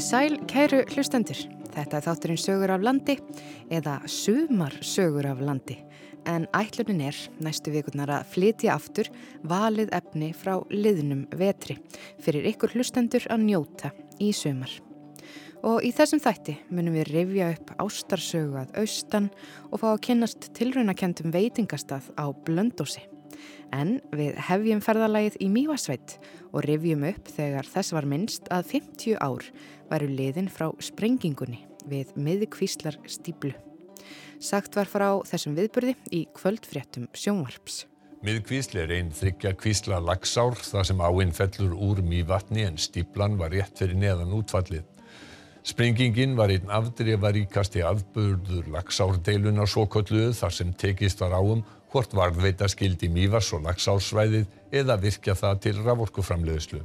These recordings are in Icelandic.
Komið sæl, kæru hlustendur. Þetta er þátturinn sögur af landi eða sumar sögur af landi. En ætlunin er næstu vikurnar að flytja aftur valið efni frá liðnum vetri fyrir ykkur hlustendur að njóta í sumar. Og í þessum þætti munum við rifja upp ástarsögu að austan og fá að kynast tilraunakendum veitingastað á Blöndósi. En við hefjum ferðalagið í Mývasveit og rifjum upp þegar þess var minnst að 50 ár væru liðin frá sprengingunni við miðkvíslar stíblu. Sagt var frá þessum viðburði í kvöldfréttum sjónvarps. Miðkvísli er einn þryggja kvísla lagsár þar sem áinn fellur úr mývatni en stíblan var rétt fyrir neðan útfallið. Sprengingin var einn afdreifaríkasti afbörður lagsárdeiluna svo kolluðu þar sem tekist var áum hvort varðveita skildi Mývars og Laxársvæðið eða virkja það til raforkuframleiðslu.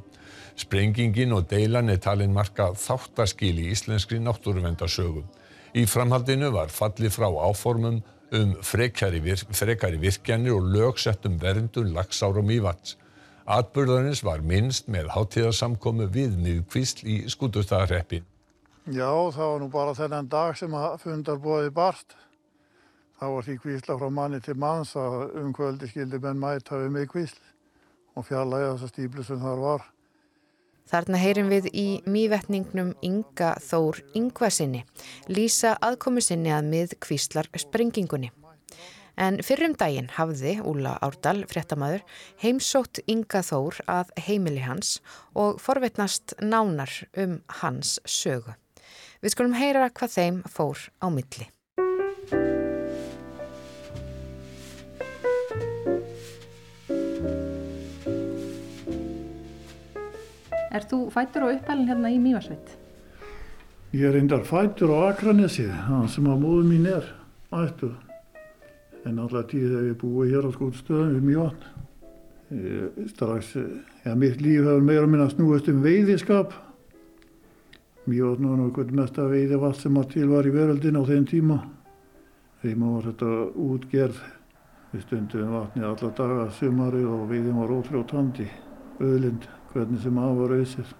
Sprengingin og deilan er talin marka þáttaskil í íslenskri náttúruvendarsögu. Í framhaldinu var falli frá áformum um frekari, virk, frekari virkjanir og lögsettum verndun Laxár og Mývats. Atburðarins var minnst með hátíðarsamkomu við miðkvísl í skútustæðarreppi. Já, það var nú bara þennan dag sem að fundar bóði barst. Þá var því kvísla frá manni til manns að um kvöldi skildi menn mæta við mig kvísl og fjallaði þessa stíplu sem þar var. Þarna heyrim við í mývetningnum Inga Þór Ingvarsinni, lýsa aðkomu sinni að mið kvíslar sprengingunni. En fyrrum daginn hafði Úla Árdal, fréttamaður, heimsótt Inga Þór að heimili hans og forvetnast nánar um hans sögu. Við skulum heyra hvað þeim fór á milli. Er þú fættur og uppælinn hérna í Mývarsveit? Ég er reyndar fættur á Akranesi, það sem að móðu mín er ættu. En alltaf tíð þegar ég búið hér á skótstöðum við Mývatn. Strax, ja, mitt líf hefur meira minna snúist um veiðiskap. Mývatn var náttúrulega mesta veiðivatt sem að til var í veröldin á þeim tíma. Þeim var þetta útgerð. Við stundum vatni alla daga sumari og veiðin var ótrjóðtandi, öðlind hvernig sem að var auðsir.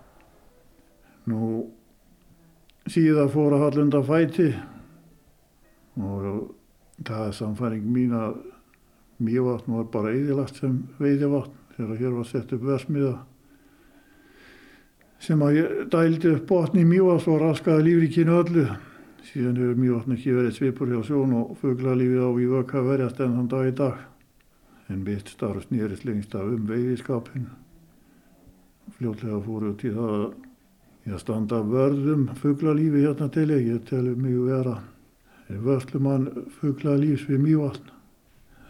Nú síðan fór að hallunda fæti og það er samfæring mín að mývatn var bara eðilagt sem veiðivatn þegar hér var sett upp versmiða sem að ég dældi upp botni í mývatn og raskaði lífrikinu öllu. Síðan hefur mývatn ekki verið svipur hjá sjón og fugglalífið á í vöka verjast enn þann dag í dag. En mitt starf snýrist lengst af um veiðiskapinu fljótlega fóru út í það að standa vörðum fugglalífi hérna til ég. Ég telur mig vera vörslumann fugglalífs við mývatn.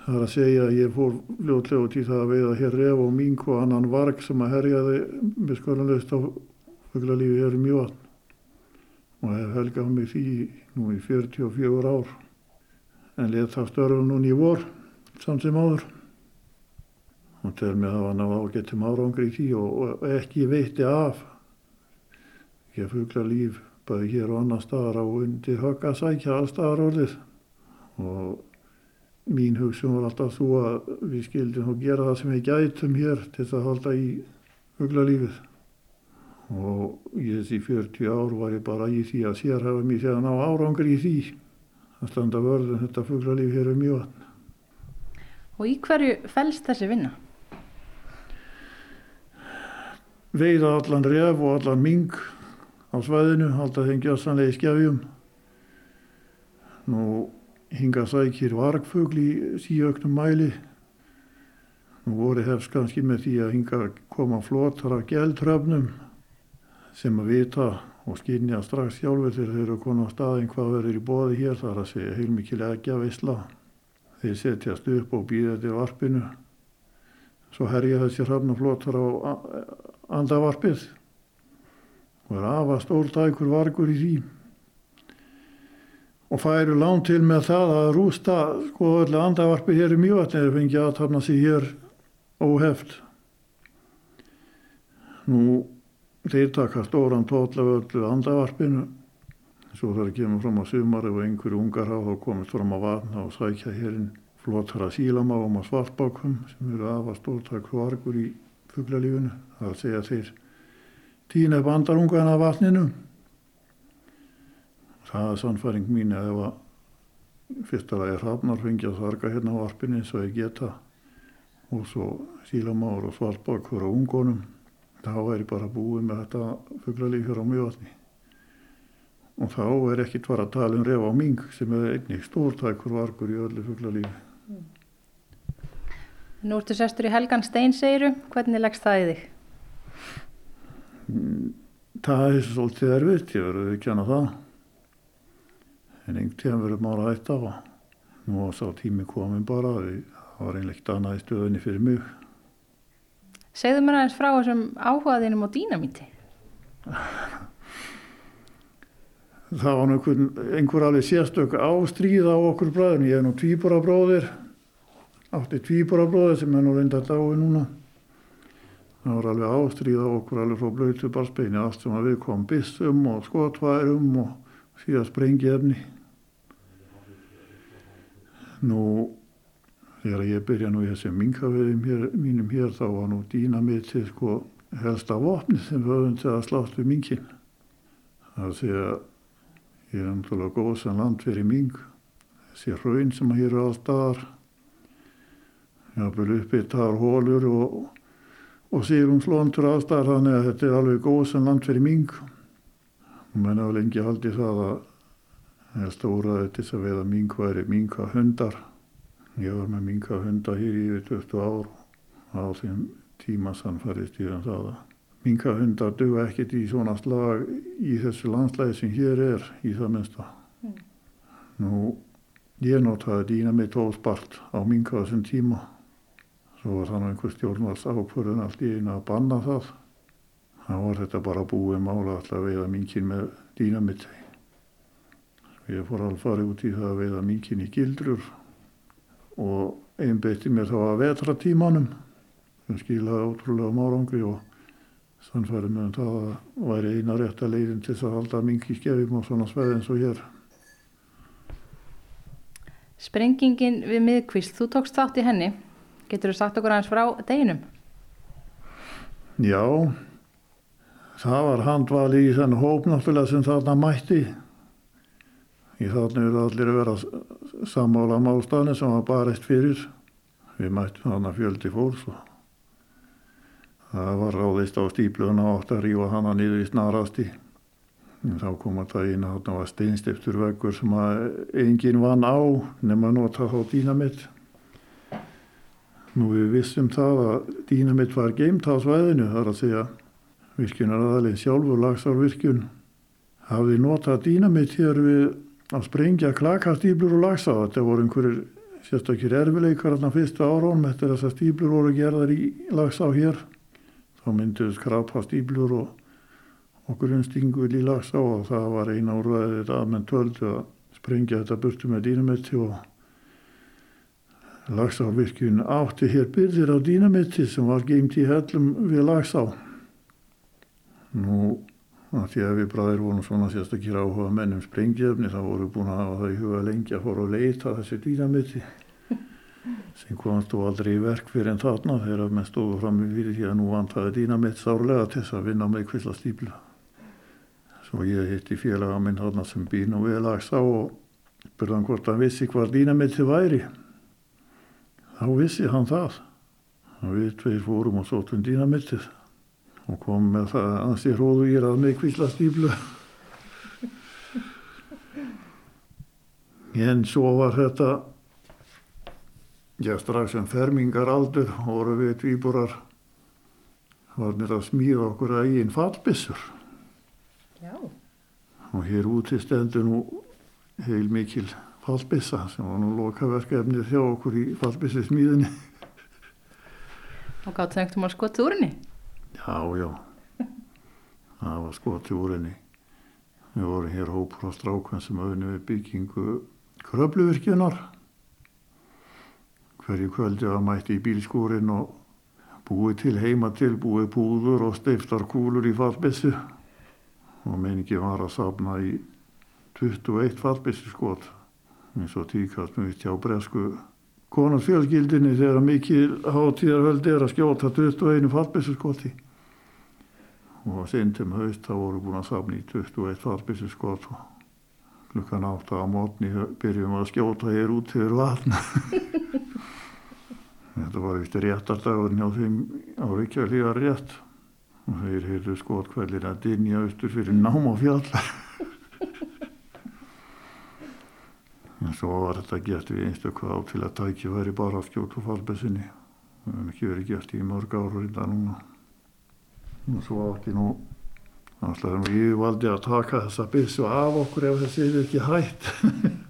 Það er að segja að ég fór fljótlega út í það að veiða hér ref og mink og annan varg sem að herjaði með skoðanleist á fugglalífi hér í mývatn. Og hef helgað mig því nú í 44 ár. En let það störfa núni í vor samt sem áður og tel mig að það var náða ágættum árangri í því og, ekki veitti af ekki að fugla líf bæði hér og annar staðar á undir högg að sækja allstaðar orðið og mín hugsun var alltaf svo að við skildum að gera það sem við gætum hér til að halda í fugla lífið og í þessi 40 ár var ég bara í því að sérhafa mér þegar ná árangri í því að standa vörðum þetta fugla líf hér um mjög Og í hverju fælst þessi vinna? veiða allan ref og allan ming á svæðinu, alltaf þeim gjössanlega í skjafjum. Nú hinga sækir vargfugl í síöknum mæli. Nú voru hefst kannski með því að hinga koma flotar af gæltröfnum sem að vita og skynja strax sjálfur þegar þeir eru konar á staðin hvað verður í bóði hér þar að segja heilmikið ekki að veistla. Þeir setjast upp og býða til varpinu. Svo herja þessi hrafnaflotar á andavarpið og er afa stóldækur vargur í því og færu lán til með það að rústa sko öllu andavarpið hér í mjövatni eða fengi aðtapna sig hér óheft. Nú þeir taka stóran tótla öllu andavarpinu. Svo þarf að kemur fram á sumar ef einhverju ungar hafa komist fram á vatna og sækja hérinn flottra sílamáum og svartbákum sem eru afa stóldækur vargur í fugglalífunu það að segja þeir týna upp andarungan af vatninu það er sannfæring mín að ef að fyrsta lagi hrafnar fengi að sarga hérna á varpinni eins og ég geta og svo sílamáður og svartbakkur á ungonum þá er ég bara búið með þetta fugglalíf hér á mjövatni og þá er ekkit var að tala um ref á ming sem er einnig stórtækur vargur í öllu fugglalífi Nú ertu sestur í Helgan Stein, segiru. Hvernig leggst það í þig? Það er svolítið erfitt, ég verður ekki hana það. En einhvern tíðan verður maður að hætta á. Nú var sá tími komin bara, það var einlegt annað í stöðunni fyrir mig. Segðu mér aðeins frá þessum áhugaðinum á dýnamíti. Það var einhver, einhver alveg sérstök ástríð á okkur bræðin. Ég er nú tvíbora bróðir, átti tvíbora bróðir sem er nú reynda dái núna. Það var alveg ástríð á okkur alveg frá blöytu barsbeini allt sem að við komum bissum og skotværum og síðan sprengi efni. Nú, þegar ég byrja nú í þessi minkaveðum hér, mínum hér þá var nú dýnamitið sko helsta vopni sem við höfum til að slátt við minkinn. Það sé að ég er náttúrulega góð sem land fyrir mink. Þessi hraun sem að hér eru allstaðar. Ég haf byrjuð uppið þar hólur og og sílumslóntur aðstæðar þannig að þetta er alveg góð sem land fyrir ming og menn hafa lengi haldið það að helst óraði til þess að veiða ming væri mingahundar ég var með mingahundar hér í yfir 20 ár á þeim tíma sannfærist ég um það að mingahundar duga ekkert í svona slag í þessu landslæði sem hér er í það minnsta mm. nú ég notaði dýna með tóspart á minga þessum tíma Svo var þannig einhver stjórnvals ákvörðun allt í einu að banna það. Það var þetta bara búið mála alltaf að veiða minkinn með dýnamitt. Ég fór alveg farið út í það að veiða minkinn í gildrur og einbeitti mér þá að vetra tímanum sem skilaði ótrúlega márangri og sannfærið með það að væri eina rétt að leiðin til þess að halda mink í skefjum og svona sveð eins og hér. Sprengingin við miðkvist, þú tókst þátt í henni. Getur þú sagt okkur aðeins frá deginum? Já, það var handvali í þenn hóp náttúrulega sem þarna mætti. Í þarna eru allir að vera sammála málstafni sem var barist fyrir. Við mættum þarna fjöldi fólks og það var ráðist á stípluna og átt að rífa hana niður í snarasti. En þá kom að það að þarna var steinstiftur veggur sem að enginn vann á nema nota þá dýnamitt. Nú við vissum það að dýnamitt var geimt á svæðinu, þar að segja virkunar aðalinn sjálfur lagsárvirkun hafði notað dýnamitt hér við að sprengja klakastýblur og lagsa. Þetta voru einhverjir sérstakir erfileikar þarna fyrstu árónum eftir þess að stýblur voru gerðar í lagsá hér. Þá mynduðs krapastýblur og okkur umstinguð í lagsá og það var eina úrvæðið að menn töldu að sprengja þetta burtu með dýnamitti og Lagsárvirkjun átti hér byrðir á dýnamitti sem var geimt í hellum við Lagsá. Nú, því að við bræðir vorum svona sérstakir áhuga mennum sprengjefni þá voru búin að hafa það í huga lengi að fóra að leita þessi dýnamitti sem komast þú aldrei í verk fyrir en þarna þegar með stóðu fram í fyrir því að nú vantaði dýnamitt sárlega til þess að vinna með kvilla stípla. Svo ég hitti félaga minn þarna sem býr nú við Lagsá og byrðan hvort hann vissi hvað dýnamitti væri. Þá vissi hann það. Og við tveir fórum og sótum dýnamittið og komum með það að ansi hróðu ég að með kvilla stíflu en svo var þetta já strax en fermingar aldur voru við tvíborar varnir að smíða okkur að einn fallbissur Já. og hér úti stendur nú heil mikil fallbissa sem var nú lokaverkefnið þjá okkur í fallbissi smíðinni. Og gáttu það einhvern veginn skotið úr henni? Já, já. Það var skotið úr henni. Við vorum hér hópur á strákvæm sem auðvunni við byggingu kröfluvirkjunar. Hverju kvöldi var mætti í bílskúrin og búið til heima til, búið búður og steiftar kúlur í fallbissu. Og meningi var að safna í 21 fallbissu skot eins og tíkast mjög hjá bresku konarfjölgildinni þegar mikið hátíðarvöldi er að skjóta 21 fallbissuskoti og sindum haust þá voru búin að safna í 21 fallbissuskot og klukkan átta á mótni byrjum að skjóta hér út fyrir vatn. Þetta var eftir réttardagurinn á þeim á Reykjavík rétt. Og þeir heyrðu skotkvælin að dinja austur fyrir nám á fjall. En svo var þetta gert við einstaklega á til að tækja væri bara að skjóta fallbessinni það hefði ekki verið gert í mörg ára reynda núna og svo átti nú alltaf nú ég valdi að taka þessa bissu af okkur ef þessi er ekki hætt.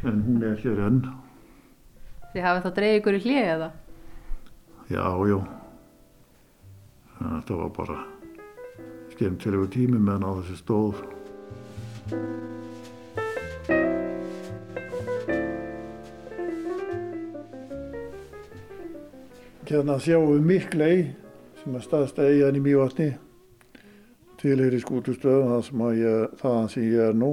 En hún er hér enn. Þið hafið þá dreigð ykkur í hlið eða? já, já. Þetta var bara skemmtilegu tími meðan á þessi stóð. Hérna sjáum við Miklei sem er staðst eigin í Mývatni. Tilheyri skútustöðum það sem ég, þaðan sem ég er nú.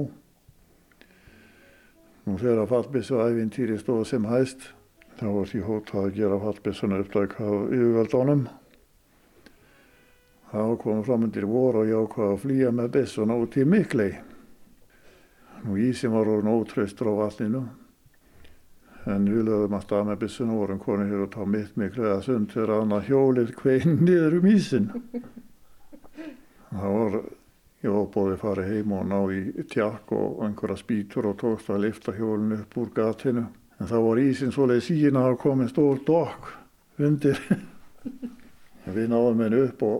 Nú þegar að fallbissu æfintýri stóð sem hæst þá var því hótað að gera fallbissuna uppdæk á yfirveldónum þá komum fram undir voru og ég ákvaði að flýja með bissuna út í Miklei nú ísim var orðin ótröstur á vatninu en við lögum að stað með bissuna og vorum konið hér og tá mitt miklu eða sund þegar annað hjólið kvein niður um ísin. Það var, ég var bóðið að fara heim og ná í tjakk og einhverja spýtur og tókst að lifta hjólinu upp úr gatinu. En það var ísin svoleið sína að komið stór dokk undir. við náðum henni upp og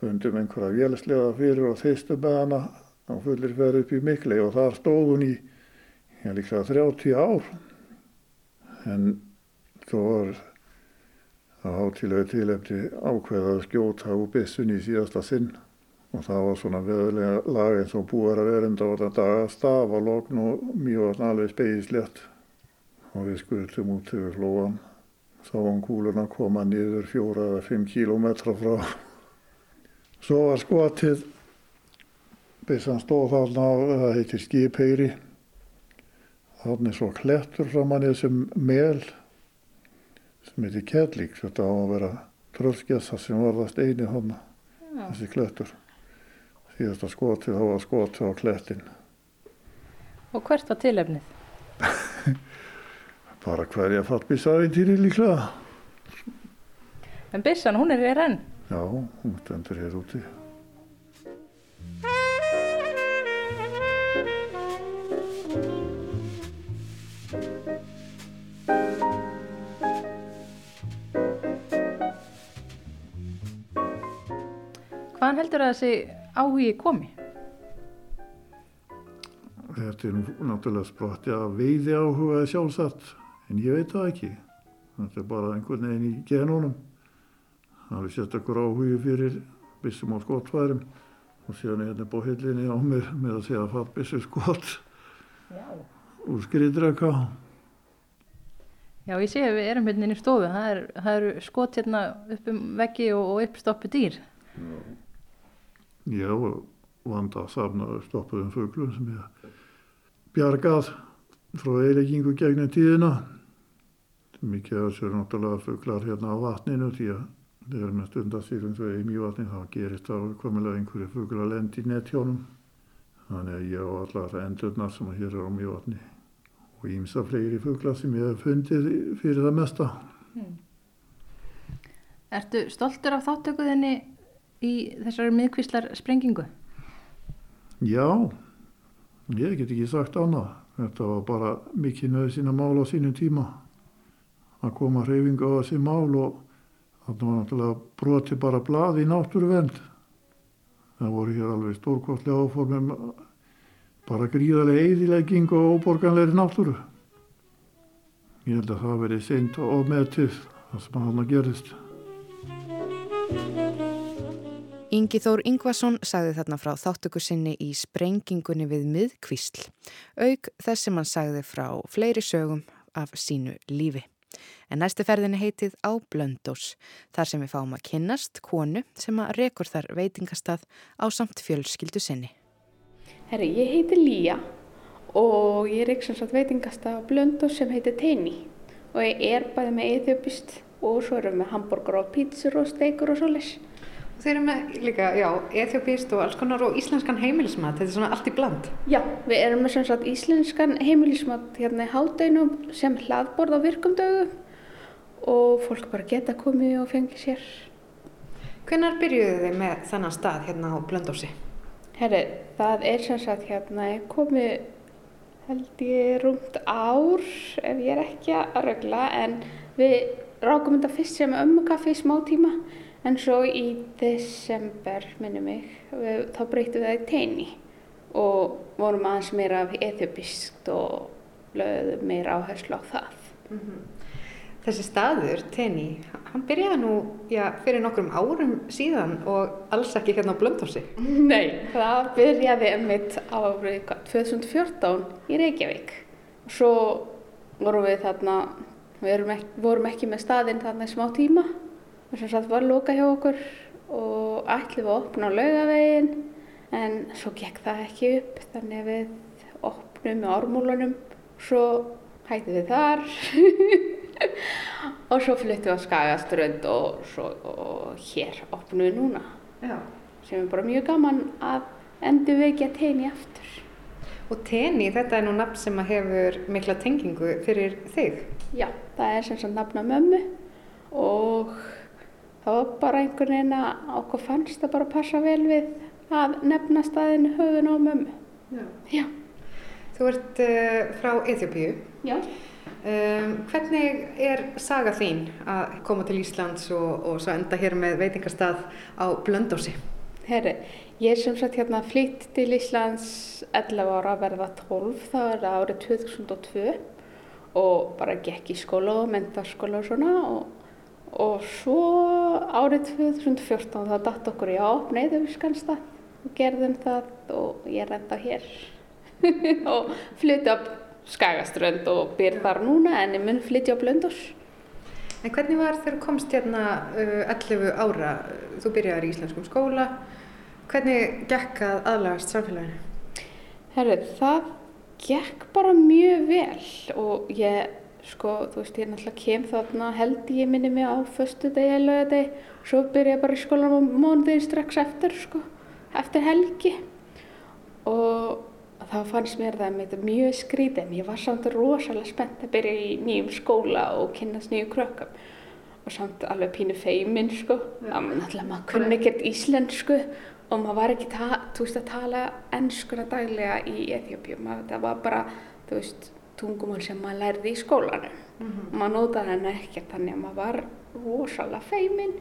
fundum einhverja vélslega fyrir og þeistum með hana og fullir fyrir upp í mikli og þar stóð hún í, ég líka 30 ár en þó var það hátilegu tilefni ákveða að skjóta úr bissunni í síðasta sinn. Og það var svona veðulega lag eins og búið að vera enda á þetta dag að stafa logn og mjög alveg speislegt og við skuldum út yfir flóan sáum kúluna koma niður fjóra eða fimm kílómetra frá. Svo var skotið. Bissan stóð þarna það heitir skipeyri Þannig svo klettur framann í þessum mel sem heitir Kjellík. Þetta á að vera tröllskessa sem varðast eini hana, þessi klettur. Síðasta skotið þá var skotið á klettin. Og hvert var tilefnið? Bara hverja fallbísavintýri líklega. En bissan, hún er hér enn? Já, hún stendur hér úti. Hvaðan heldur að þessi áhugi komi? Þetta er náttúrulega sprotti að veiði áhugaði sjálfsagt, en ég veit það ekki. Þetta er bara einhvern veginn í genónum. Það er sérstaklega áhugi fyrir bissum á skotfærum og síðan er hérna bóhillinni á mér með að segja að fatt bissu skot úr skriðdreka. Já, ég sé að við erum hérna inn í stofu. Það, er, það eru skot hérna upp um veggi og, og uppstoppu dýr. Já, vanda að safna stoppuðum fuglum sem ég bjargað frá eileggingu gegnum tíðina. Mikið af þessu er náttúrulega fuglar hérna á vatninu því að þegar með stundasýrum svo í mjövatni þá gerist það komilega einhverju fuglar lendi í nettjónum. Þannig að ég á allar endurnar sem hér er á mjövatni og ímsa fleiri fuglar sem ég hef fundið fyrir það mesta. Hmm. Ertu stoltur af þáttökuðinni í þessari miðkvíslar sprengingu? Já, ég get ekki sagt annað. Þetta var bara mikið nöðsina mál á sínum tíma að koma hreyfinga á þessi mál og þannig var náttúrulega broti bara blað í náttúruvend. Það voru hér alveg stórkostlega áformum bara gríðarlega eðilegging og óborganleiri náttúru. Ég held að það verið seint og meðtið það sem hann að gerist. Ingi Þór Ingvason sagði þarna frá þáttöku sinni í sprengingunni við miðkvísl, auk þess sem hann sagði frá fleiri sögum af sínu lífi. En næstu ferðinni heitið á Blöndós, þar sem við fáum að kynnast konu sem að rekur þar veitingastað á samt fjölskyldu sinni. Herri, ég heiti Lía og ég rekur sem sagt veitingastað á Blöndós sem heitir Teini og ég er bæði með eðjöpist og svo erum við hambúrgar og pítsur og steikur og svoleis Þeir eru með líka, já, ethiopist og alls konar og íslenskan heimilismat, þetta er svona allt í bland. Já, við erum með sem sagt íslenskan heimilismat hérna í hádeinum sem hlaðborð á virkumdögu og fólk bara geta komið og fengið sér. Hvenær byrjuðu þið með þennan stað hérna á Blöndósi? Herri, það er sem sagt hérna komið held ég rúmt ár ef ég er ekki að rögla en við rákum þetta fyrst sem ömmukaffi í smá tíma en svo í desember minnum mig við, þá breytum við það í teini og vorum aðeins meira af ethiopist og lögðum meira áherslu á það. Mm -hmm. Þessi staður, Teni, hann byrjaði nú já, fyrir nokkrum árum síðan og alls ekki hérna á Blöndósi. Nei, það byrjaði mitt árið 2014 í Reykjavík. Svo vorum við þarna, við ekki, vorum ekki með staðinn þarna í smá tíma og sem sagt var loka hjá okkur og ætlum við að opna á laugavegin en svo gekk það ekki upp þannig að við opnum með ármúlunum svo hætti við þar og svo flyttum við á Skagaströnd og, svo, og hér opnum við núna Já. sem er bara mjög gaman að endur vekja tenni aftur. Og tenni, þetta er nú nafn sem hefur mikla tengingu fyrir þig? Já, það er sem sagt nafna mömmu og það var bara einhvern veginn að okkur fannst það bara passa vel við að nefna staðinu höfun á mömmu. Já. Já. Þú ert uh, frá Eþjópíu. Já. Um, hvernig er saga þín að koma til Íslands og, og svo enda hér með veitingastað á Blöndósi? Herri, ég er sem sagt hérna flytt til Íslands 11 ára að verða 12, það er árið 2002 og bara gekk í skóla og mentarskóla og svona og, og svo árið 2014 það datt okkur í ápnið við skanstað og gerðum það og ég er enda hér og flytti á Skagaströnd og byr þar núna en ég mun flytti á Blöndós. En hvernig var þegar komst hérna uh, 11 ára, þú byrjaði í íslenskum skóla, hvernig gekk að aðlagast samfélaginu? Herru, það gekk bara mjög vel og ég, sko, þú veist, ég náttúrulega kem þarna held ég minni mig á föstu degi eða lögadegi, svo byrja ég bara í skólan á mónuðin strax eftir, sko, eftir helgi. Og þá fannst mér það með mjög skrítið en ég var samt rosalega spennt að byrja í nýjum skóla og kynast nýju krökkum. Og samt alveg pínu feimin sko, að náttúrulega maður kunni ekkert íslensku og maður var ekki þú veist að tala ennskuna daglega í Eþjópjum, það var bara þú veist tungumál sem maður lærði í skólanum mm -hmm. maður nótaði henni ekkert þannig að maður var rosalega feimin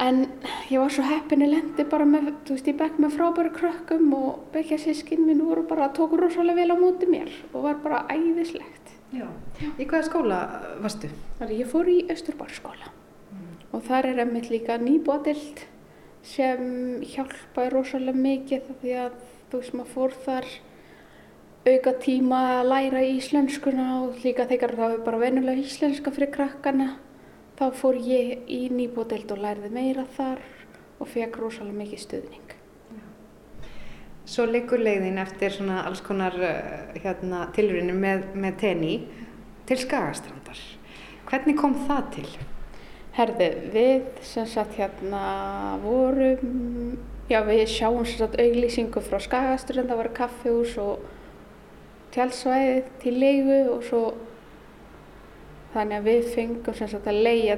En ég var svo heppin að lendi bara með, þú veist, ég bekk með frábæri krökkum og bekkja sískinn minn voru bara að tóku rosalega vel á móti mér og var bara æðislegt. Já. Já. Í hvaða skóla varstu? Þannig ég fór í Östurbarskóla mm. og þar er einmitt líka nýbótild sem hjálpaði rosalega mikið því að þú veist, maður fór þar auka tíma að læra íslenskuna og líka þegar það er bara venulega íslenska fyrir krakkana. Þá fór ég í nýbódeild og lærði meira þar og fekk rosalega mikið stuðning. Svo leikur leiðin eftir svona alls konar hérna, tilurinu með, með tenni til Skagastrandar. Hvernig kom það til? Herði, við sem sagt hérna vorum, já við sjáum sem sagt auglýsingu frá Skagastrand, það var kaffihús og tjálsvæði til leigu og svo Þannig að við fengum sem sagt að leia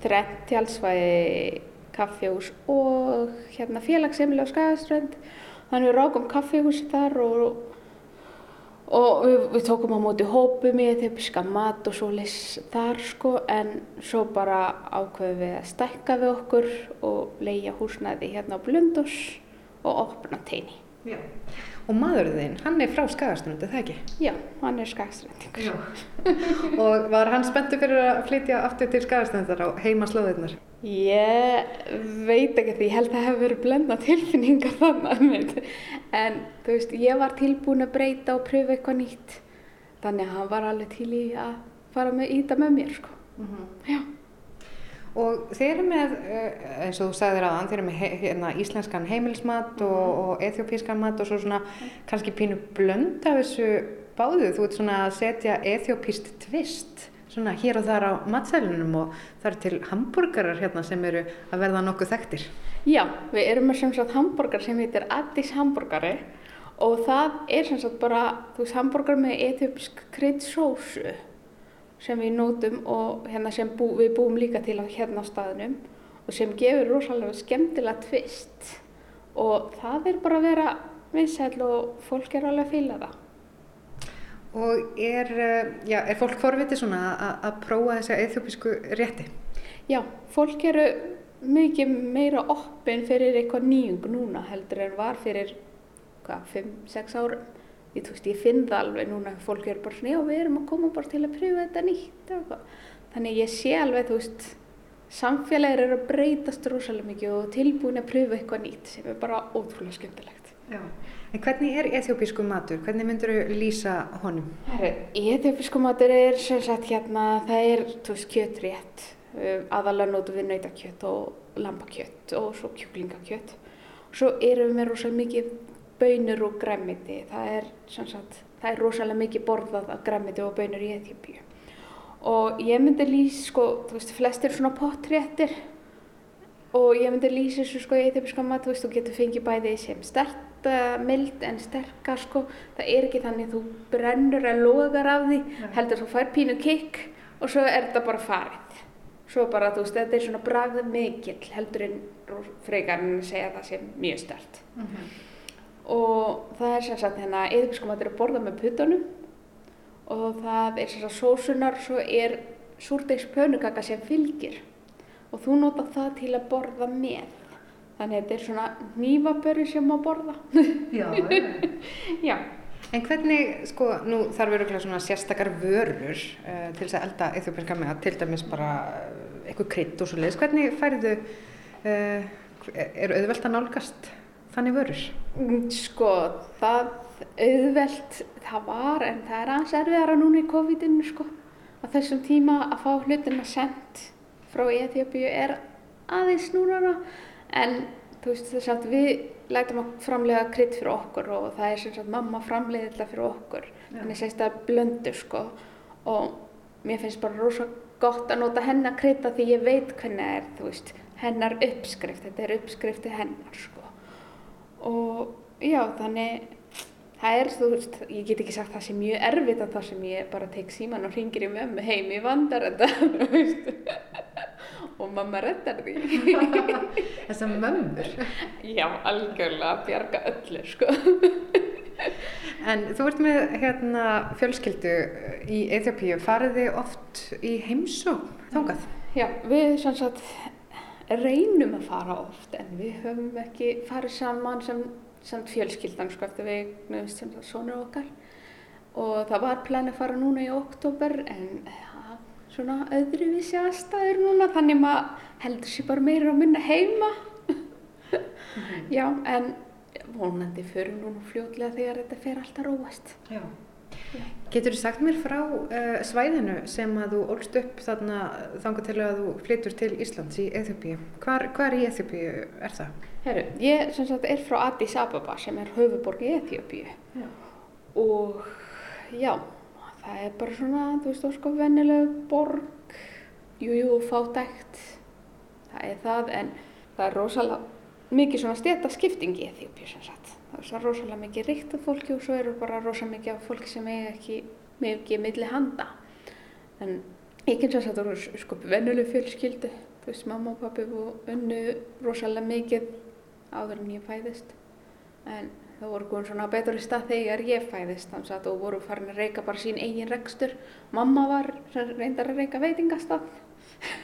þrennt tjálsvæði kaffihús og hérna félagsefnilega á Skagaströnd. Þannig við rákum kaffihúsi þar og, og við, við tókum á móti hópum í þegar piska mat og svo lis þar sko en svo bara ákveðum við að stækka við okkur og leia húsnæði hérna á Blundós og opna teini. Já. Og maðurinn þinn, hann er frá Skagaströnd, er það ekki? Já, hann er Skagaströndingur. og var hann spenntur fyrir að flytja aftur til Skagaströndar á heimaslóðirnar? Ég veit ekki því, ég held að það hefur verið blenda tilfinningar þannig. En þú veist, ég var tilbúin að breyta og pröfa eitthvað nýtt. Þannig að hann var alveg til í að fara með íta með mér, sko. Mm -hmm. Já. Og þeir eru með, eins og þú sagðir aðan, þeir eru með hérna, íslenskan heimilismat og, og ethiopískan mat og svo svona kannski pínu blönd af þessu báðu. Þú ert svona að setja ethiopíst tvist svona hér og þar á matsælunum og það er til hambúrgarar hérna sem eru að verða nokkuð þekktir. Já, við erum með sem sagt hambúrgar sem heitir Addis hambúrgari og það er sem sagt bara, þú veist, hambúrgar með etiopisk kryddsósu sem við nótum og hérna sem bú, við búum líka til á hérna á staðinum og sem gefur rosalega skemmtilega tvist og það er bara að vera vinsæl og fólk er alveg að fýla það. Og er, eh, já, er fólk forvitið svona að prófa þessa eþjópisku rétti? Já, fólk eru mikið meira oppin fyrir eitthvað nýjung núna heldur en var fyrir 5-6 árum. Ég, veist, ég finn það alveg núna fólk eru bara svona, já við erum að koma bara til að pröfa þetta nýtt. Þannig ég sé alveg, þú veist, samfélagir eru að breytast rosalega mikið og tilbúin að pröfa eitthvað nýtt sem er bara ótrúlega skemmtilegt. Já. En hvernig er ethiopísku matur? Hvernig myndur þú lýsa honum? Ethiopísku matur er sem sagt hérna, það er veist, kjötrétt, um, aðalega nótu við nautakjött og lampakjött og svo kjúklingakjött. Svo erum við með rosalega mikið bönur og græmiti. Það er, sagt, það er rosalega mikið borðað af græmiti og bönur í Ethiopíu. Og ég myndi lýsa, sko, þú veist, flestir svona pottréttir og ég myndi lýsa þessu sko í ethiopíska mat, þú veist, þú getur fengið bæði sem stert mild en sterkar sko það er ekki þannig þú brennur að logar af því Nei. heldur þú fær pínu kikk og svo er þetta bara farið svo bara þú veist þetta er svona bragð mikill heldur en frekarinn segja það sé mjög stert uh mhm. Og það er sem sagt hérna eðurskum að að borða með puttunum og það er sem sagt sósunar svo er súrdegs pönugaka sem fylgir og þú nota það til að borða með Þannig að þetta er svona nývaböru sem má borða. Já, já. En hvernig, sko, nú þarf verið svona sérstakar vörur uh, til þess að elda eithjópinska með að til dæmis bara uh, eitthvað krydd og svo leiðis. Hvernig færðu, uh, eru auðvelt að nálgast þannig vörur? Mm, sko, það auðvelt, það var, en það er aðeins erfiðara núna í COVID-inu, sko. Á þessum tíma að fá hlutina sendt frá Eþjópiu er aðeins núna. En þú veist þess að við lætum að framlega krydd fyrir okkur og það er sem sagt mamma framleiði þetta fyrir okkur. Þannig sést það blöndu sko. Og mér finnst bara rosa gott að nota hennar krydda því ég veit hvernig það er þú veist hennar uppskrift, þetta er uppskrifti hennar sko og já þannig það er þú veist, ég get ekki sagt það sem mjög erfitt að það sem ég bara tek síman og ringir í mömmu heim í vandar þetta og mamma reddar því. Þessar mömmur? Já, algjörlega að bjarga öllu sko. En þú ert með hérna fjölskyldu í Eþjópíu fariði oft í heimsók þángað? Já, við sannsagt reynum að fara oft en við höfum ekki farið saman sem, sem fjölskyldan sko eftir við nefnist sem svona okkar og það var planið að fara núna í oktober en svona öðruvísi aðstæður núna þannig maður heldur sér bara meira að minna heima mm -hmm. já en vonandi fyrir núna fljóðlega þegar þetta fer alltaf róast já. Getur þú sagt mér frá uh, svæðinu sem að þú ólst upp þarna þangar til að þú flyttur til Íslands í Eþjópíu hvar, hvar í Eþjópíu er það? Herru, ég sem sagt er frá Addis Ababa sem er höfuborg í Eþjópíu og já það er bara svona, þú veist, óská vennileg borg, jújú, fátækt, það er það, en það er rosalega mikið svona steta skiptingi í Eþjópið sem sagt. Það er svona rosalega mikið ríkt af fólki og svo eru bara rosalega mikið af fólki sem eiga ekki mikið milli handa. En ég kynst að það eru sko vennileg fjölskyldu, þú veist, mamma og pappi og unnu rosalega mikið áður en ég fæðist. En Það voru komin svona betur í stað þegar ég fæðist þannig að þú voru farin að reyka bara sín eigin rekstur. Mamma var reyndar að reyka veitingastað.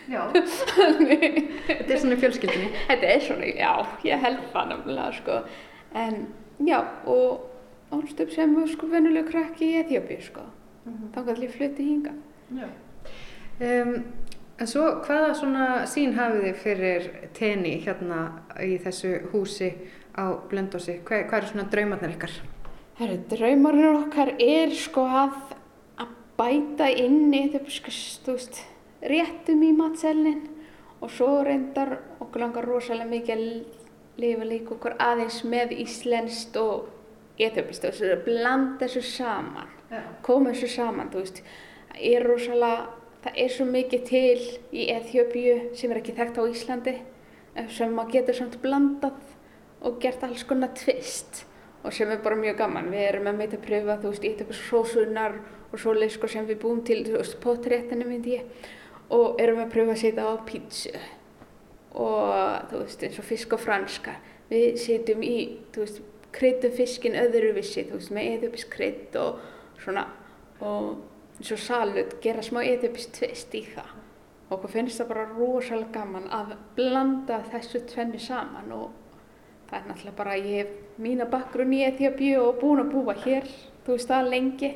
Já, þetta er svona fjölskyldinni. Þetta er svona, já, ég held það náttúrulega sko. En já, og ánst upp sem sko venuleg krakki í Eþjópi sko. Mm -hmm. Þá kannski flutti hinga. Já. Um, en svo hvaða svona sín hafið þið fyrir tenni hérna í þessu húsi á Blöndósi? Hvað, hvað eru svona draumarnir ykkar? Herru, draumarnir okkar er sko að, að bæta inn í þú veist, réttum í matselnin og svo reyndar okkur langar rosalega mikið að lifa líka okkur aðeins með íslenskt og eþjópist og blanda þessu saman, ja. koma þessu saman, veist, er rosalega það er svo mikið til í Eþjópiu sem er ekki þekkt á Íslandi sem maður getur samt blandað og gert alls konar tvist og sem er bara mjög gaman. Við erum með meit að pröfa, þú veist, ítöpus sósunar og svoleið sko sem við búum til, þú veist, potréttinu myndi ég og erum að pröfa að setja á pítsu og þú veist, eins og fisk og franska. Við setjum í, þú veist, kryttum fiskin öðruvissi, þú veist, með eðjöpis krytt og svona og eins og salut, gera smá eðjöpis tvist í það. Og okkur finnst það bara rosalega gaman að blanda þessu tvenni saman og það er náttúrulega bara, ég hef mína bakgrunn í Eþjópiu og búin að búa hér, þú veist það lengi,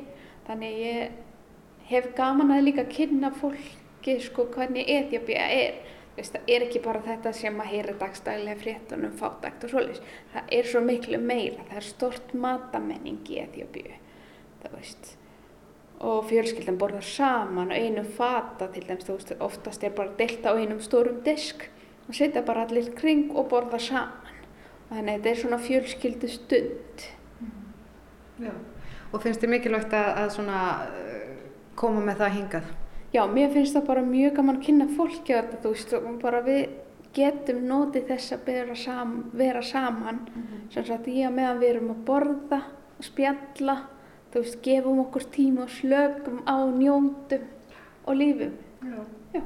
þannig ég hef gaman að líka kynna fólki sko hvernig Eþjópia er. Veist, það er ekki bara þetta sem að heyra dagstæðilega fréttunum fátækt og svolítið. Það er svo miklu meira, það er stort matamenning í Eþjópiu, það veist. Og fjölskyldan borðar saman og einum fata til dæmis, þú veist, oftast er bara delt á einum stórum disk og setja bara allir kring og borða saman. Þannig að þetta er svona fjölskyldu stund. Já. Og finnst þið mikilvægt að, að svona, uh, koma með það hingað? Já, mér finnst það bara mjög gaman að kynna fólki að þetta, þú veist, bara við getum notið þess að vera, sam, vera saman, mm -hmm. sem sagt ég að meðan við erum að borða og spjalla, þú veist, gefum okkur tíma og slögum á njóndum og lífum. Já. Já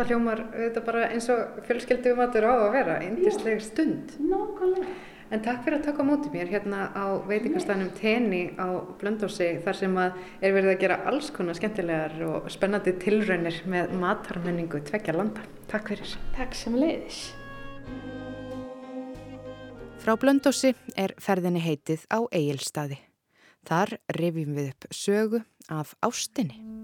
það hljómar þetta bara eins og fjölskeldu matur á að vera, eindisleg stund. Nákvæmlega. En takk fyrir að taka á móti mér hérna á veitingarstænum Teni á Blöndósi þar sem að er verið að gera alls konar skemmtilegar og spennandi tilraunir með matarmenningu tveggja landa. Takk fyrir. Takk sem leiðis. Frá Blöndósi er ferðinni heitið á Egilstaði. Þar rifjum við upp sögu af ástinni.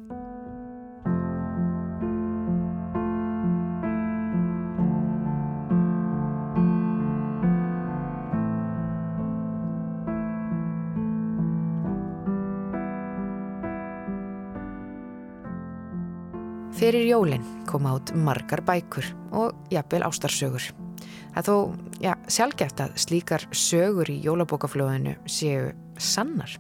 Fyrir jólinn kom átt margar bækur og jafnvel ástarsögur. Það þó, já, sjálfgeft að slíkar sögur í jólabókaflóðinu séu sannar.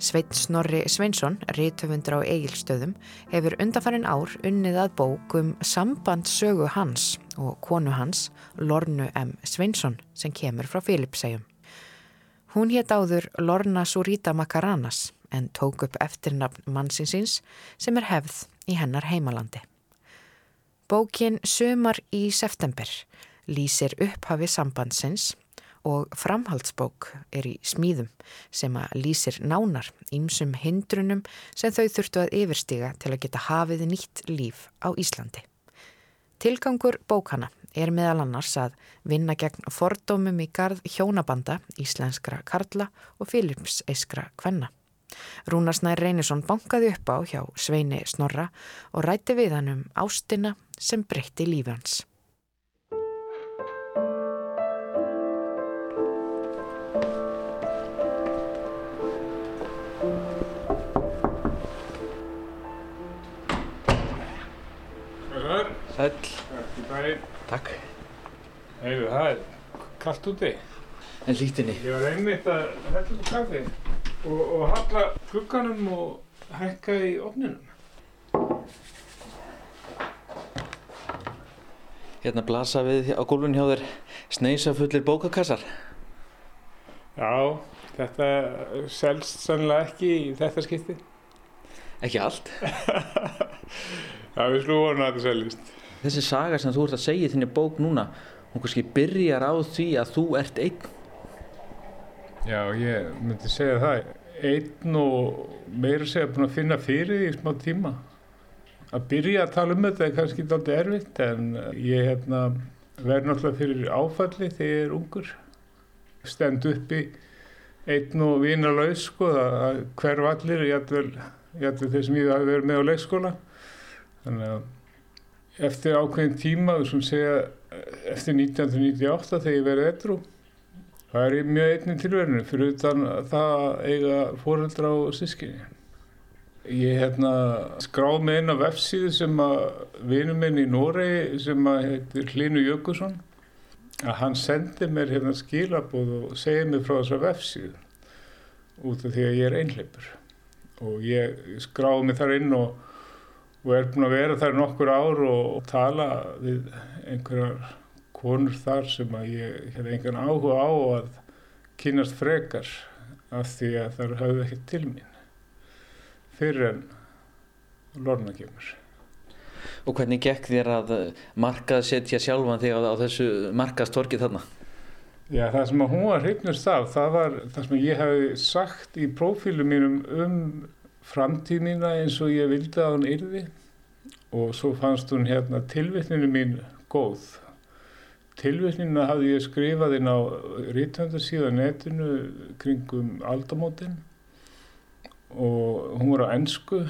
Svein Snorri Sveinsson, rítöfundur á eigilstöðum, hefur undanfærin ár unnið að bók um sambandssögu hans og konu hans, Lornu M. Sveinsson, sem kemur frá Filipsegjum. Hún hétt áður Lorna Surita Makaranas en tók upp eftirnafn mannsinsins sem er hefð í hennar heimalandi. Bókin Sumar í september lýsir upphafi sambandsins og framhaldsbók er í smíðum sem að lýsir nánar ímsum hindrunum sem þau þurftu að yfirstiga til að geta hafið nýtt líf á Íslandi. Tilgangur bókana er meðal annars að vinna gegn fordómum í gard hjónabanda íslenskra karla og filipseiskra kvenna. Rúnarsnær Reynisson bankaði upp á hjá Sveini Snorra og rætti við hann um ástina sem breytti lífi hans. Sæl. Takk. Heiðu, það er kallt úti. En lítinni. Ég var einmitt að hella upp kaffi og, og halla klukkanum og hækka í ofninum. Hérna blasa við á gólfin hjá þér sneisa fullir bókakassar. Já, þetta selst sannlega ekki í þetta skipti. Ekki allt? Já, við slúum að þetta seljist. Þessi saga sem þú ert að segja í þinni bók núna, hún kannski byrjar á því að þú ert einn. Já, ég myndi segja það. Einn og meira segja búin að finna fyrir í smá tíma. Að byrja að tala um þetta er kannski doldið erfitt en ég hérna, verði náttúrulega fyrir áfalli þegar ég er ungur. Stend uppi einn og vinalaus sko, að hverf allir, jætvel þeir sem ég hafi verið með á leikskóla. Þannig að eftir ákveðin tíma, þú sem segja eftir 1998 þegar ég verið edru, Það er mjög einnig tilverðinu fyrir utan það eiga fóreldra og sískinni. Ég hérna, skráð með eina vefsíðu sem að vinum minn í Noregi sem að heitir Hlinu Jökulsson að hann sendi mér hérna skilabóð og segi mér frá þessa vefsíðu út af því að ég er einhleipur og ég skráði mig þar inn og, og er búin að vera þar nokkur ár og tala við einhverjar konur þar sem að ég hef engan áhuga á að kynast frekar af því að það hafði ekki til mín fyrir en lorna kemur. Og hvernig gekk þér að markað setja sjálfan þig á, á þessu markaðstorki þarna? Já, það sem að hún var hrygnust af, það var það sem ég hef sagt í prófílu mínum um framtíð mína eins og ég vildi að hún yrði og svo fannst hún hérna tilvittninu mín góð. Tilvittninu hafði ég skrifað inn á rítvöndarsíða netinu kringum aldamótin. Og hún var á ennsku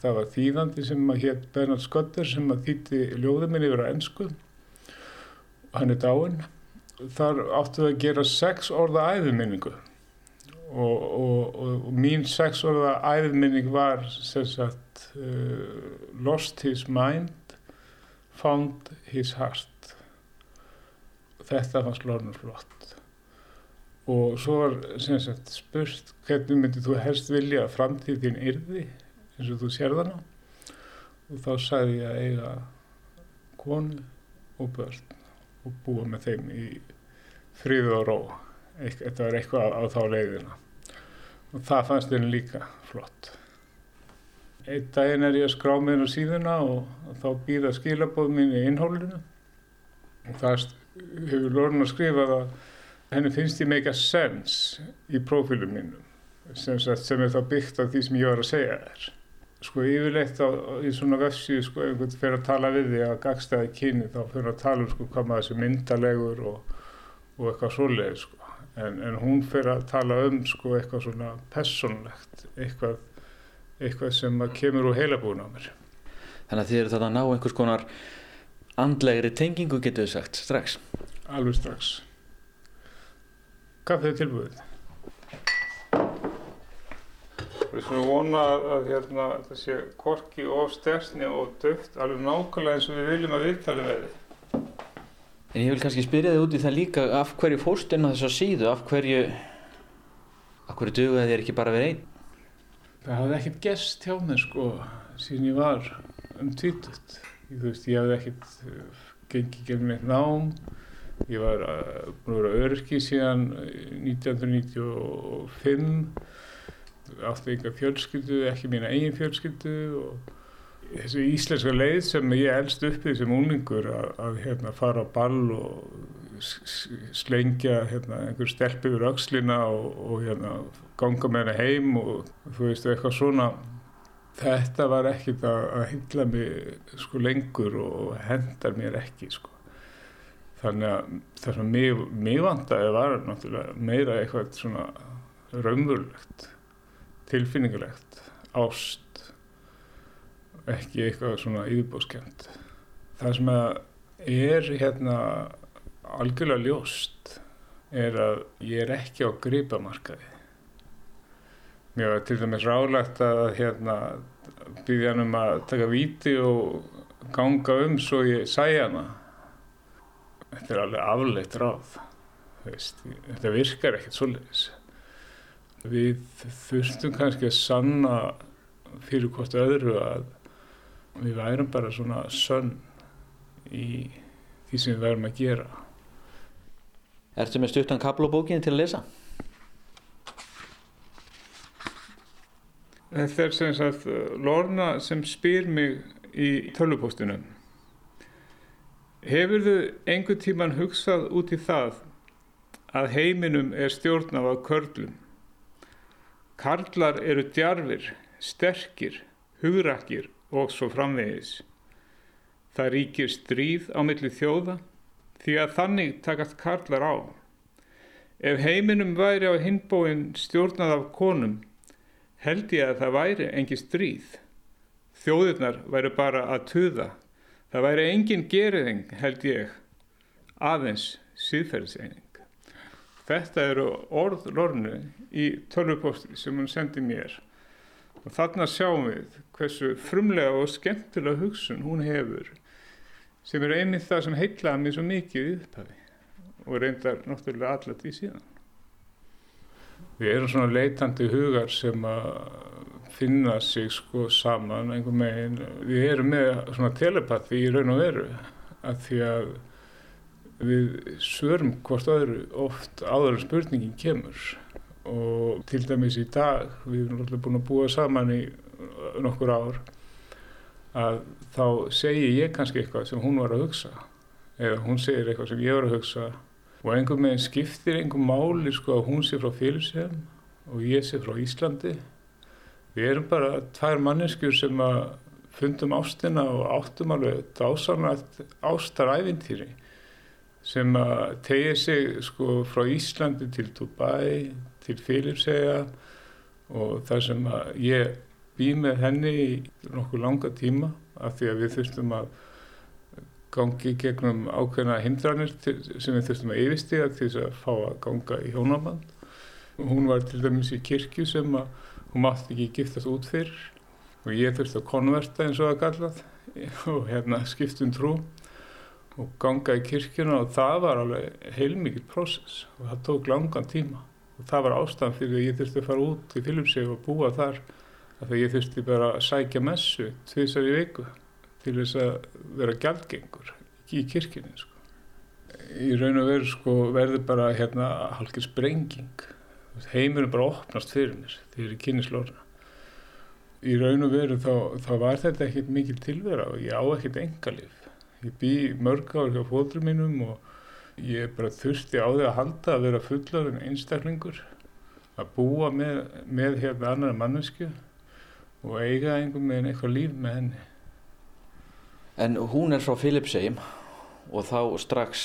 það var þýðandi sem að hétt Bernhard Skötter sem að þýtti ljóðið minni yfir á ennsku hann er dáinn. Þar áttu að gera sex orða æðuminningu og, og, og, og mín sex orða æðuminning var sem sagt uh, lost his mind found his heart þetta fannst lornur flott. Og svo var sem sagt spurt hvernig myndið þú helst vilja að framtíð þín yrði eins og þú sér þarna og þá sagði ég að eiga konu og börn og búa með þeim í fríðu og ró. Þetta var eitthvað á, á þá leiðina. Og það fannst henni líka flott. Einn daginn er ég að skrá með henni á síðuna og, og þá býða skilabóð mín í innhólinu. Og það hefur Lorna skrifað að henni finnst ég make a sense í prófílum mínum sem, sem er þá byggt á því sem ég var að segja þér. Sko yfirleitt á, í svona vefsíu sko einhvern fyrir að tala við því að gagstaði kyni þá fyrir að tala um sko hvað maður þessi myndalegur og, og eitthvað svoleið sko. En, en hún fyrir að tala um sko eitthvað svona personlegt eitthvað, eitthvað sem kemur úr heilabúin á mér. Þannig að þið eru þetta að ná einhvers konar andlegri tengingu getur þið sagt strax Alveg strax Kaffið er tilbúið Við svona vona að hérna, það sé korki og stertni og döft alveg nákvæmlega eins og við viljum að viðtali með þið. En ég vil kannski spyrja þig út í það líka af hverju fórst inn á þessa síðu, af hverju, af hverju döguði þér ekki bara verið einn? Það hafði ekkert gest hjá mér sko síðan ég var um tvítut. Þú veist, ég hafði ekkert uh, gengið gegnum eitt nám, ég var uh, búin að vera örki síðan 1995 átti enga fjölskyldu, ekki mína eigin fjölskyldu og þessu íslenska leið sem ég elst uppið sem úningur að, að hérna, fara á ball og slengja hérna, einhver stelp yfir aukslina og, og hérna, ganga með henni heim og þú veist eitthvað svona þetta var ekkit að, að hylla mig sko lengur og hendar mér ekki sko þannig að það sem mig, mig vandaði var náttúrulega meira eitthvað svona raunverulegt tilfinningulegt, ást, ekki eitthvað svona yfirbóskjönd. Það sem er hérna algjörlega ljóst er að ég er ekki á greipamarkaði. Mér var til dæmis rálegt að hérna byggja hann um að taka víti og ganga um svo ég sæja hana. Þetta er alveg afleitt ráð. Veist, þetta virkar ekkert svolítið. Við þurftum kannski að sanna fyrir hvort öðru að við værum bara svona sönn í því sem við værum að gera. Ertu með stuttan bókinu til að lesa? Þetta er sem sagt Lorna sem spyr mig í tölvupóstunum. Hefur þau einhver tíman hugsað út í það að heiminum er stjórnaf af körlum? Karlar eru djarfir, sterkir, hugrakkir og svo framvegis. Það ríkir stríð á milli þjóða því að þannig takast karlar á. Ef heiminum væri á hinbóin stjórnað af konum held ég að það væri engi stríð. Þjóðirnar væri bara að tuða. Það væri engin geriðing held ég, aðeins síðferðseining. Þetta eru orð Lornu í tölvupósti sem hún sendi mér og þarna sjáum við hversu frumlega og skemmtilega hugsun hún hefur sem er einmitt það sem heitlaði mér svo mikið í upphafi og reyndar náttúrulega allat í síðan. Við erum svona leitandi hugar sem að finna sig sko saman einhver megin. Við erum með svona telepati í raun og veru að því að við svörum hvort öðru oft áður en spurningin kemur og til dæmis í dag, við erum alltaf búin að búa saman í nokkur ár að þá segi ég kannski eitthvað sem hún var að hugsa eða hún segir eitthvað sem ég var að hugsa og einhver meginn skiptir einhver máli sko að hún sé frá Félsheim og ég sé frá Íslandi. Við erum bara tvær manneskjur sem að fundum ástina og áttum alveg dásanlegt ástaræfintýri sem að tegja sig sko frá Íslandi til Dubai, til Filipsega og þar sem að ég bý með henni í nokkuð langa tíma af því að við þurftum að gangi gegnum ákveðna hindranir til, sem við þurftum að yfirstiga til þess að fá að ganga í hjónaband. Hún var til dæmis í kirkju sem að hún mátti ekki giftast út fyrir og ég þurfti að konverta eins og að gallað og hérna skiptum trú og ganga í kirkjuna og það var alveg heilmikið prósess og það tók langan tíma og það var ástæðan fyrir að ég þurfti að fara út í Filipseg og búa þar af því að ég þurfti bara að sækja messu tviðsar í viku til þess að vera gjaldgengur í kirkjunni sko. í raun og veru sko, verður bara hérna halkið sprenging heimurinn bara opnast fyrir mér þegar ég kynni slóna í raun og veru þá, þá var þetta ekkert mikil tilvera og ég á ekkert engalif Ég bý mörg ár hjá fóldrum mínum og ég bara þurfti á því að halda að vera fullar en einstaklingur, að búa með, með hérna annar mannesku og eiga einhvern veginn eitthvað líf með henni. En hún er frá Filipsheim og þá strax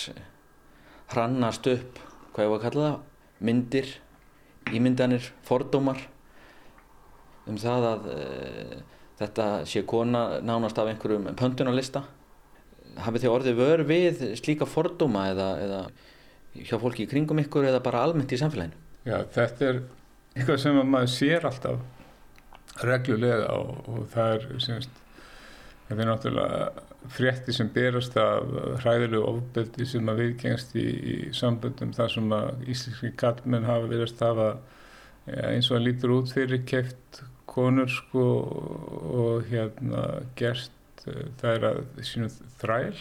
hrannast upp, hvað ég var að kalla það, myndir, ímyndanir, fordómar um það að e, þetta sé kona nánast af einhverjum pöntunarlista hafið þið orðið vör við slíka fordóma eða, eða hjá fólki í kringum ykkur eða bara almennt í samfélaginu? Já, þetta er eitthvað sem maður sér alltaf reglulega og, og það er semst, þetta er náttúrulega frétti sem berast af hræðilegu ofbeldi sem að viðgengst í, í samböndum þar sem að íslenski kallmenn hafa verið að hafa ja, eins og að lítur út fyrir keft konur sko og hérna gert það er að sínum þræl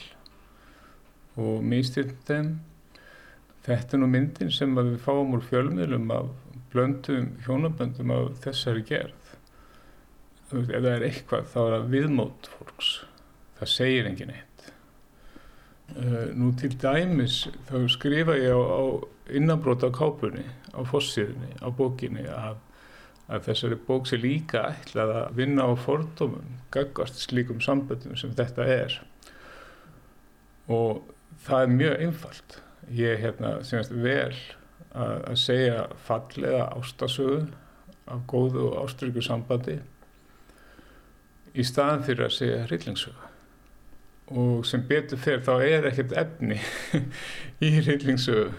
og místinn þeim. Þetta er nú myndin sem við fáum úr fjölmiðlum af blöndum hjónaböndum af þessari gerð ef það er eitthvað þá er það viðmót fólks. Það segir engin eitt. Uh, nú til dæmis þá skrifa ég á, á innabróta á kápunni á fossiðinni, á bókinni að að þessari bók sé líka ætlað að vinna á fordómum gaggast slíkum samböndum sem þetta er. Og það er mjög einfalt. Ég hérna semast vel að, að segja fallega ástasögu af góðu og ástryggu sambandi í staðan fyrir að segja hryllingsögu. Og sem betur fyrir þá er ekkert efni í hryllingsögu.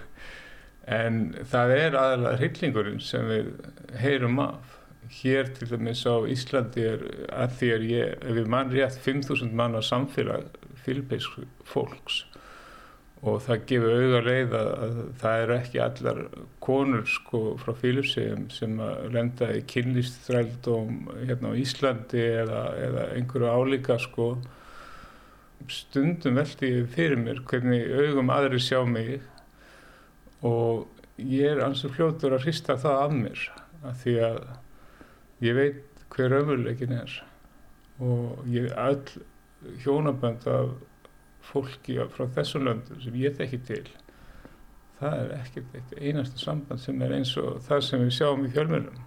En það er aðalega hryllingurinn sem við heyrum af. Hér til dæmis á Íslandi er að því er ég, ef við mann rétt 5.000 manna samfélag fylgpeisk fólks og það gefur auðvitað leið að, að það er ekki allar konur sko frá fylgsegjum sem að lenda í kynlýstþrældum hérna á Íslandi eða, eða einhverju álíka sko. Stundum veldi fyrir mér hvernig augum aðri sjá mig og ég er ansið fljótur að hrista það af mér af því að ég veit hver ömurleikin er. Og ég all hjónabönd af fólki frá þessum löndum sem ég þekki til það er ekkert eitt einasta samband sem er eins og það sem við sjáum í fjölmjölum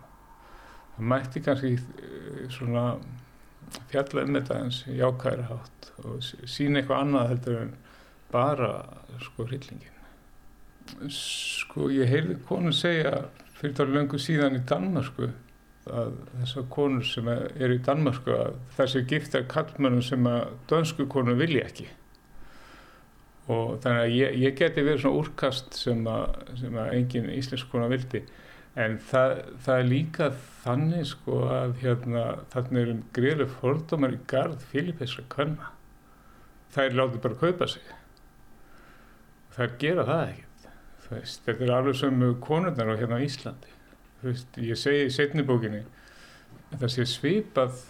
það mætti kannski eh, svona fjalla um þetta eins jákæra hátt og sína eitthvað annað heldur en bara sko hryllingin Sko ég heyrði konu segja fyrir þá lengur síðan í Danmarku að þessar konur sem eru í Danmarku að þessi gifta kallmennum sem að dönsku konu vilja ekki og þannig að ég, ég geti verið svona úrkast sem að, sem að engin íslensk konu vildi. En það, það er líka þannig sko að hérna þarna er um greiðlega fordómar í gard filipeska kvenna. Það er látið bara að kaupa sig. Það gera það ekki Veist, þetta er alveg sem konurnar á hérna á Íslandi. Veist, ég segi í setnibókinni það sé svipað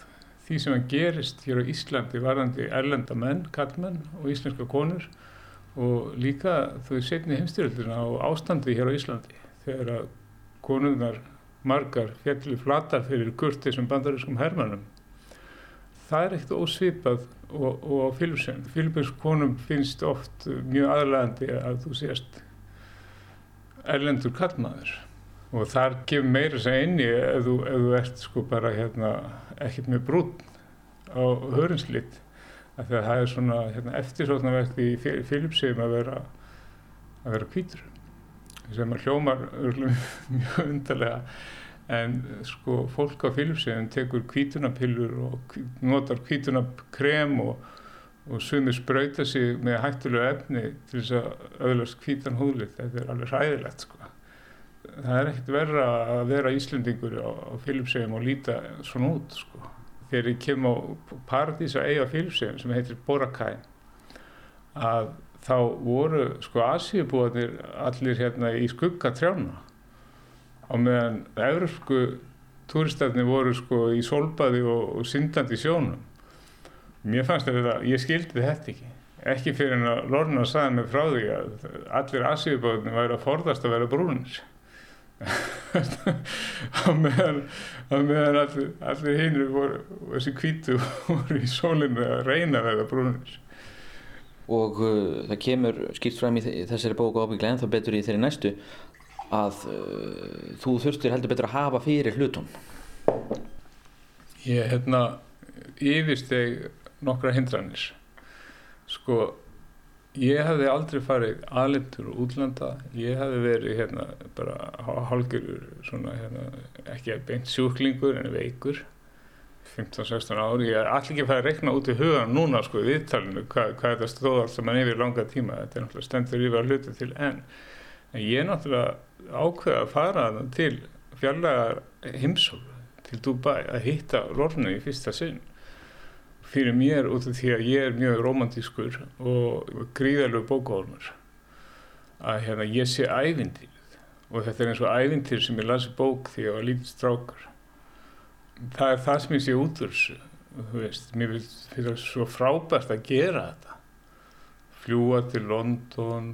því sem að gerist hér á Íslandi varðandi erlenda menn, kallmenn og íslenska konur og líka þau setni heimstyrildina á ástandi hér á Íslandi þegar að konurnar margar fjallir flatar fyrir kurtisum bandarískum hermannum. Það er ekkert ósvipað og, og á Filipsson. Filipsson konum finnst oft mjög aðlægandi að þú sést erlendur kallmaður og þar gefur meira að einni ef þú, ef þú ert sko bara hérna ekkert með brún á hörnslitt að það er svona hérna, eftirsóknarvert í Filipsheim að vera að vera kvítur sem hljómar mjög undarlega. En sko fólk á Filipsheim tekur kvítunapillur og notar kvítunakrem og, og sumir spröyta sig með hættulegu efni til þess að öðlast kvítan húðlit. Þetta er alveg ræðilegt sko. Það er ekkert verra að vera Íslendingur á, á Filipsheim og líta svona út sko. Þegar ég kem á paradís að eiga Filipsheim sem heitir Boracay að þá voru sko Asíubúanir allir hérna í skugga trjána á meðan európsku turistafni voru sko í solbaði og, og syndandi sjónum. Mér fannst þetta, ég skildi þetta ekki. Ekki fyrir en að Lorna saði mig frá því að allir Asíubúanir væri að forðast að vera brúnir á meðan, meðan allir, allir hinnir voru þessi kvítu voru í sólinu að reyna að verða brúnir. Og uh, það kemur skýrt fram í þessari bóku ábygglega en þá betur í þeirri næstu að uh, þú þurftir heldur betur að hafa fyrir hlutum ég hérna yfirsteg nokkra hindranir. Sko Ég hefði aldrei farið aðlindur og útlanda, ég hefði verið hérna bara hálgjörur svona hérna ekki beint sjúklingur en veikur. 15-16 ári, ég er allir ekki að fara að rekna út í hugan núna sko í viðtalinu hvað, hvað þetta stóð allt sem mann yfir langa tíma, þetta er náttúrulega stendur yfir að hluta til enn, en ég er náttúrulega ákveða að fara til fjarlagar heimsólu til Dubai að hitta Lornu í fyrsta sinn fyrir mér út af því að ég er mjög romantískur og gríðalög bókahólmur. Að hérna, ég sé ævindýrið og þetta er eins og ævindýr sem ég lasi bók því að ég var lítið strákar það er það sem ég sé út úr þú veist, mér finnst það svo frábært að gera þetta. Fljúa til London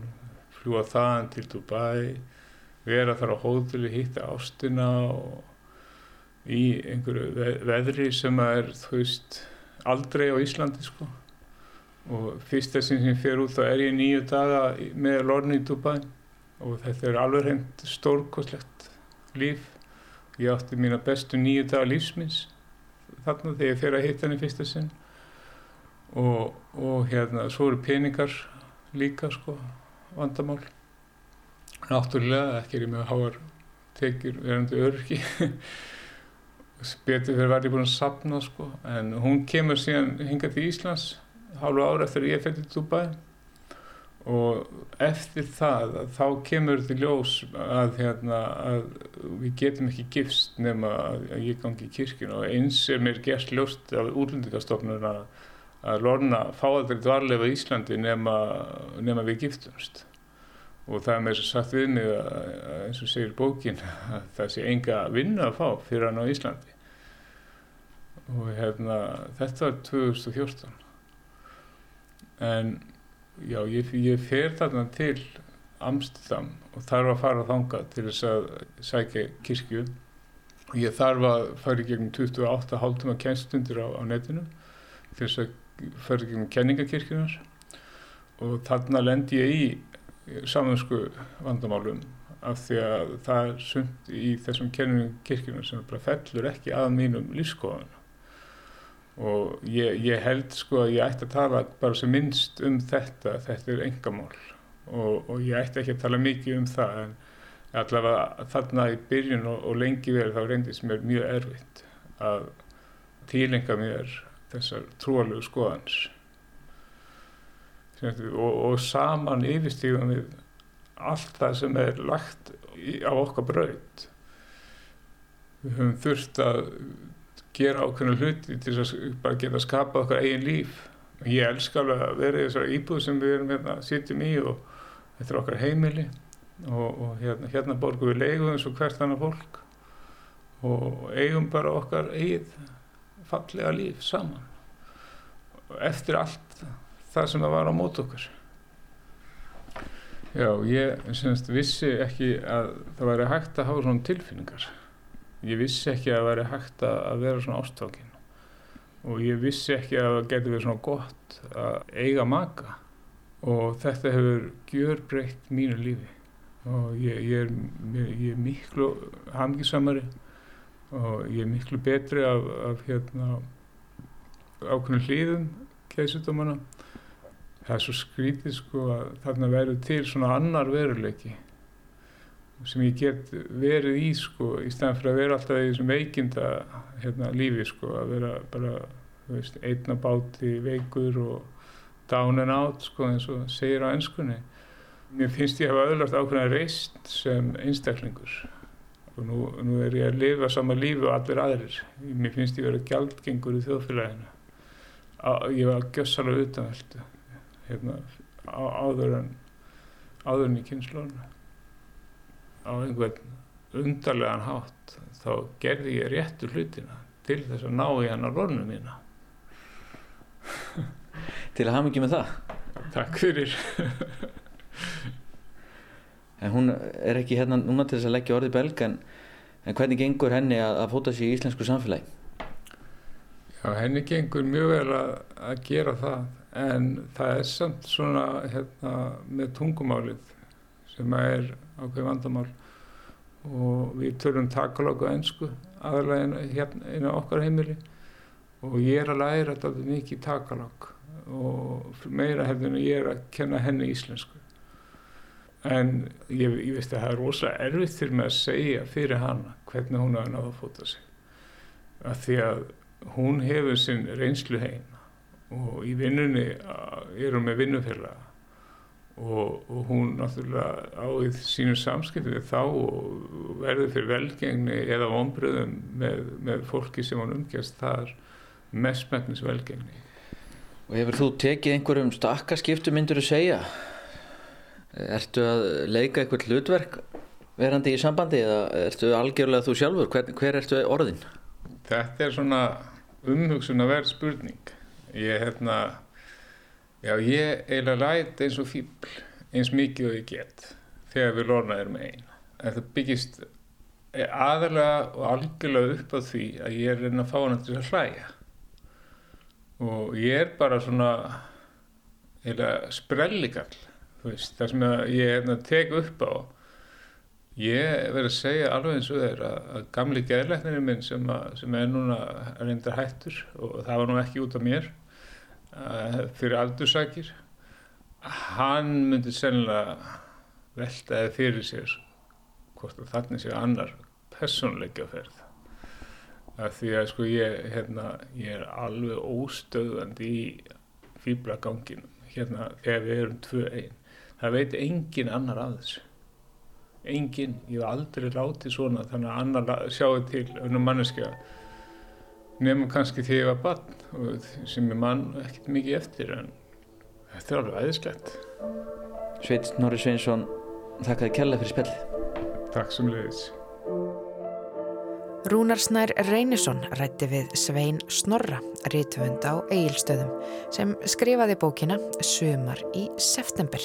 fljúa þaðan til Dubai vera þar á hóðuli hitta ástina og í einhverju veðri sem er þú veist aldrei á Íslandi sko. Og fyrsta sem sem fer út þá er ég nýju daga með Lorni í Dubai og þetta er alveg hreint stórkoslegt líf. Ég átti mína bestu nýju daga lífsmins þarna þegar ég fer að hitta henni fyrsta sinn. Og, og hérna svo eru peningar líka sko vandamál. Náttúrulega ekki er ég með háar tekjur verandi örki betur fyrir var ég búin að sapna sko. en hún kemur síðan hinga til Íslands hálfu ára eftir að ég fætti til Dubai og eftir það þá kemur þetta ljós að, hérna, að við getum ekki gifst nema að, ég gangi í kirkjun og eins er mér gerst ljóst af útlendingastofnun að, Lorna fáðar dvarlega í Íslandi nema, nema við giftumst og það er þess að sagt við mig að eins og segir bókin að það sé enga vinna að fá fyrir hann á Íslandi. Og hérna þetta var 2014 en já ég, ég fer þarna til Amsterdam og þarf að fara þanga til þess að sækja kirkju. Og ég þarf að fara í gegnum 28 hálftum að kennstundir á, á netinu til þess að fara í gegnum kenningakirkjunar og þarna lend ég í samansku vandamálum af því að það er sund í þessum kenningum kirkjunar sem bara fellur ekki að mínum lífskoðan og ég, ég held sko að ég ætti að tala bara sem minnst um þetta, þetta er engamál og, og ég ætti ekki að tala mikið um það en allavega þarna í byrjun og, og lengi verið þá reyndist mér mjög erfitt að tílenga mér þessar trúalögu skoðans og, og saman yfirstíðum við allt það sem er lagt í, á okkar braut. Við höfum þurft að gera ákveðna hluti til að bara geta skapað okkar eigin líf. Og ég elska alveg að vera í þessari íbúð sem við erum hérna, sittum í og þetta er okkar heimili. Og, og hérna, hérna borgum við leigu eins og hvert annar fólk. Og eigum bara okkar eigið fallega líf saman. Eftir allt það sem það var á mót okkur. Já, ég semst vissi ekki að það væri hægt að hafa svona tilfinningar. Ég vissi ekki að það væri hægt að vera svona ástákin og ég vissi ekki að það getur verið svona gott að eiga maka. Og þetta hefur gjör breytt mínu lífi. Og ég, ég, er, ég er miklu hangisamari og ég er miklu betri af, af hérna ákveðinu hlýðum keðsutumana það er svo skrítið sko að þarna verður til svona annar veruleiki sem ég get verið í sko í staðan fyrir að vera alltaf í þessum veikinda hérna lífi sko að vera bara veist, einna báti veikur og down and out sko eins og segir á ennskunni mér finnst ég að hafa öðlast ákveðna reist sem einstaklingur. Og nú, nú er ég að lifa sama lífi og allir aðrir. Mér finnst ég að vera gjaldgengur í þjóðfélaginu. Ég var gössalega utanveldu hérna, á, áður en áður en í kynnslónu á einhvern undarlegan hátt þá gerði ég réttu hlutina til þess að ná í hennar lornu mína. Til að hafa mikið með það? Takk fyrir. En hún er ekki hérna núna til þess að leggja orðið belg en, en hvernig gengur henni að, að fóta sér í íslensku samfélagi? Já, henni gengur mjög vel að, að gera það en það er samt svona hérna, með tungumálið sem er ákveð vandamál. Og við tölum takalóku og ennsku aðalega hérna inn á okkar heimili. Og ég er að læra þetta mikið takalók og meira hefðin að ég er að kenna henni íslensku. En ég, ég veist að það er rosalega erfitt fyrir mig að segja fyrir hana hvernig hún hafa náða að fóta sig. Af því að hún hefur sinn reynslu heim og í vinnunni er hún með vinnufélaga og, og hún náttúrulega á í sínu samskipti við þá og verður fyrir velgengni eða ombröðum með, með fólki sem hún umgjast þar mestmæknis velgengni Og hefur þú tekið einhverjum stakkarskiptu myndur að segja? Ertu að leika eitthvað hlutverk verandi í sambandi eða ertu algjörlega þú sjálfur? Hver, hver ertu orðin? Þetta er svona umhugsun að vera spurning. Ég, hérna, já, ég eiginlega læt eins og fíbl, eins mikið og ég get, þegar við lorna erum einn. Þetta byggist aðalega og algjörlega upp á því að ég er reyna að fá hana til að hlæja. Og ég er bara svona, eiginlega veist, það sem ég hérna, tek upp á Ég verði að segja alveg eins og þeir að, að gamli geðleiknirinn minn sem, að, sem er núna reyndar hættur og það var nú ekki út af mér uh, fyrir aldursakir, hann myndi sennilega veltaði fyrir sér hvort að þannig sé annar personleika ferð. Því að sko ég, hérna, ég er alveg óstöðandi í fýblaganginum hérna þegar við erum tvö einn. Það veit engin annar að þessu enginn, ég hef aldrei látið svona þannig að annar sjáu til önnum manneskja nefnum kannski því ég var barn sem er mann ekkert mikið eftir en þetta er alveg aðeinslegt Sveit Norri Sveinsson þakkaði kella fyrir spjallið. Takk sem leiðis Rúnar Snær Reynisson rætti við Svein Snorra, rítvönd á Egilstöðum, sem skrifaði bókina Sumar í september.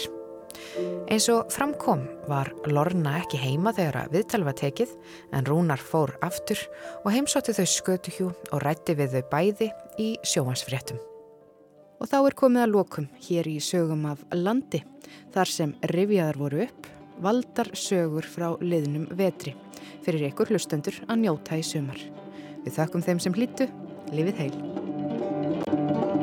Eins og framkom var Lorna ekki heima þegar að viðtal var tekið en Rúnar fór aftur og heimsótti þau skötuhjú og rætti við þau bæði í sjóhansfréttum. Og þá er komið að lokum hér í sögum af landi þar sem rivjaðar voru upp valdar sögur frá liðnum vetri fyrir ykkur hlustendur að njóta í sumar. Við þakkum þeim sem hlýttu, lifið heil.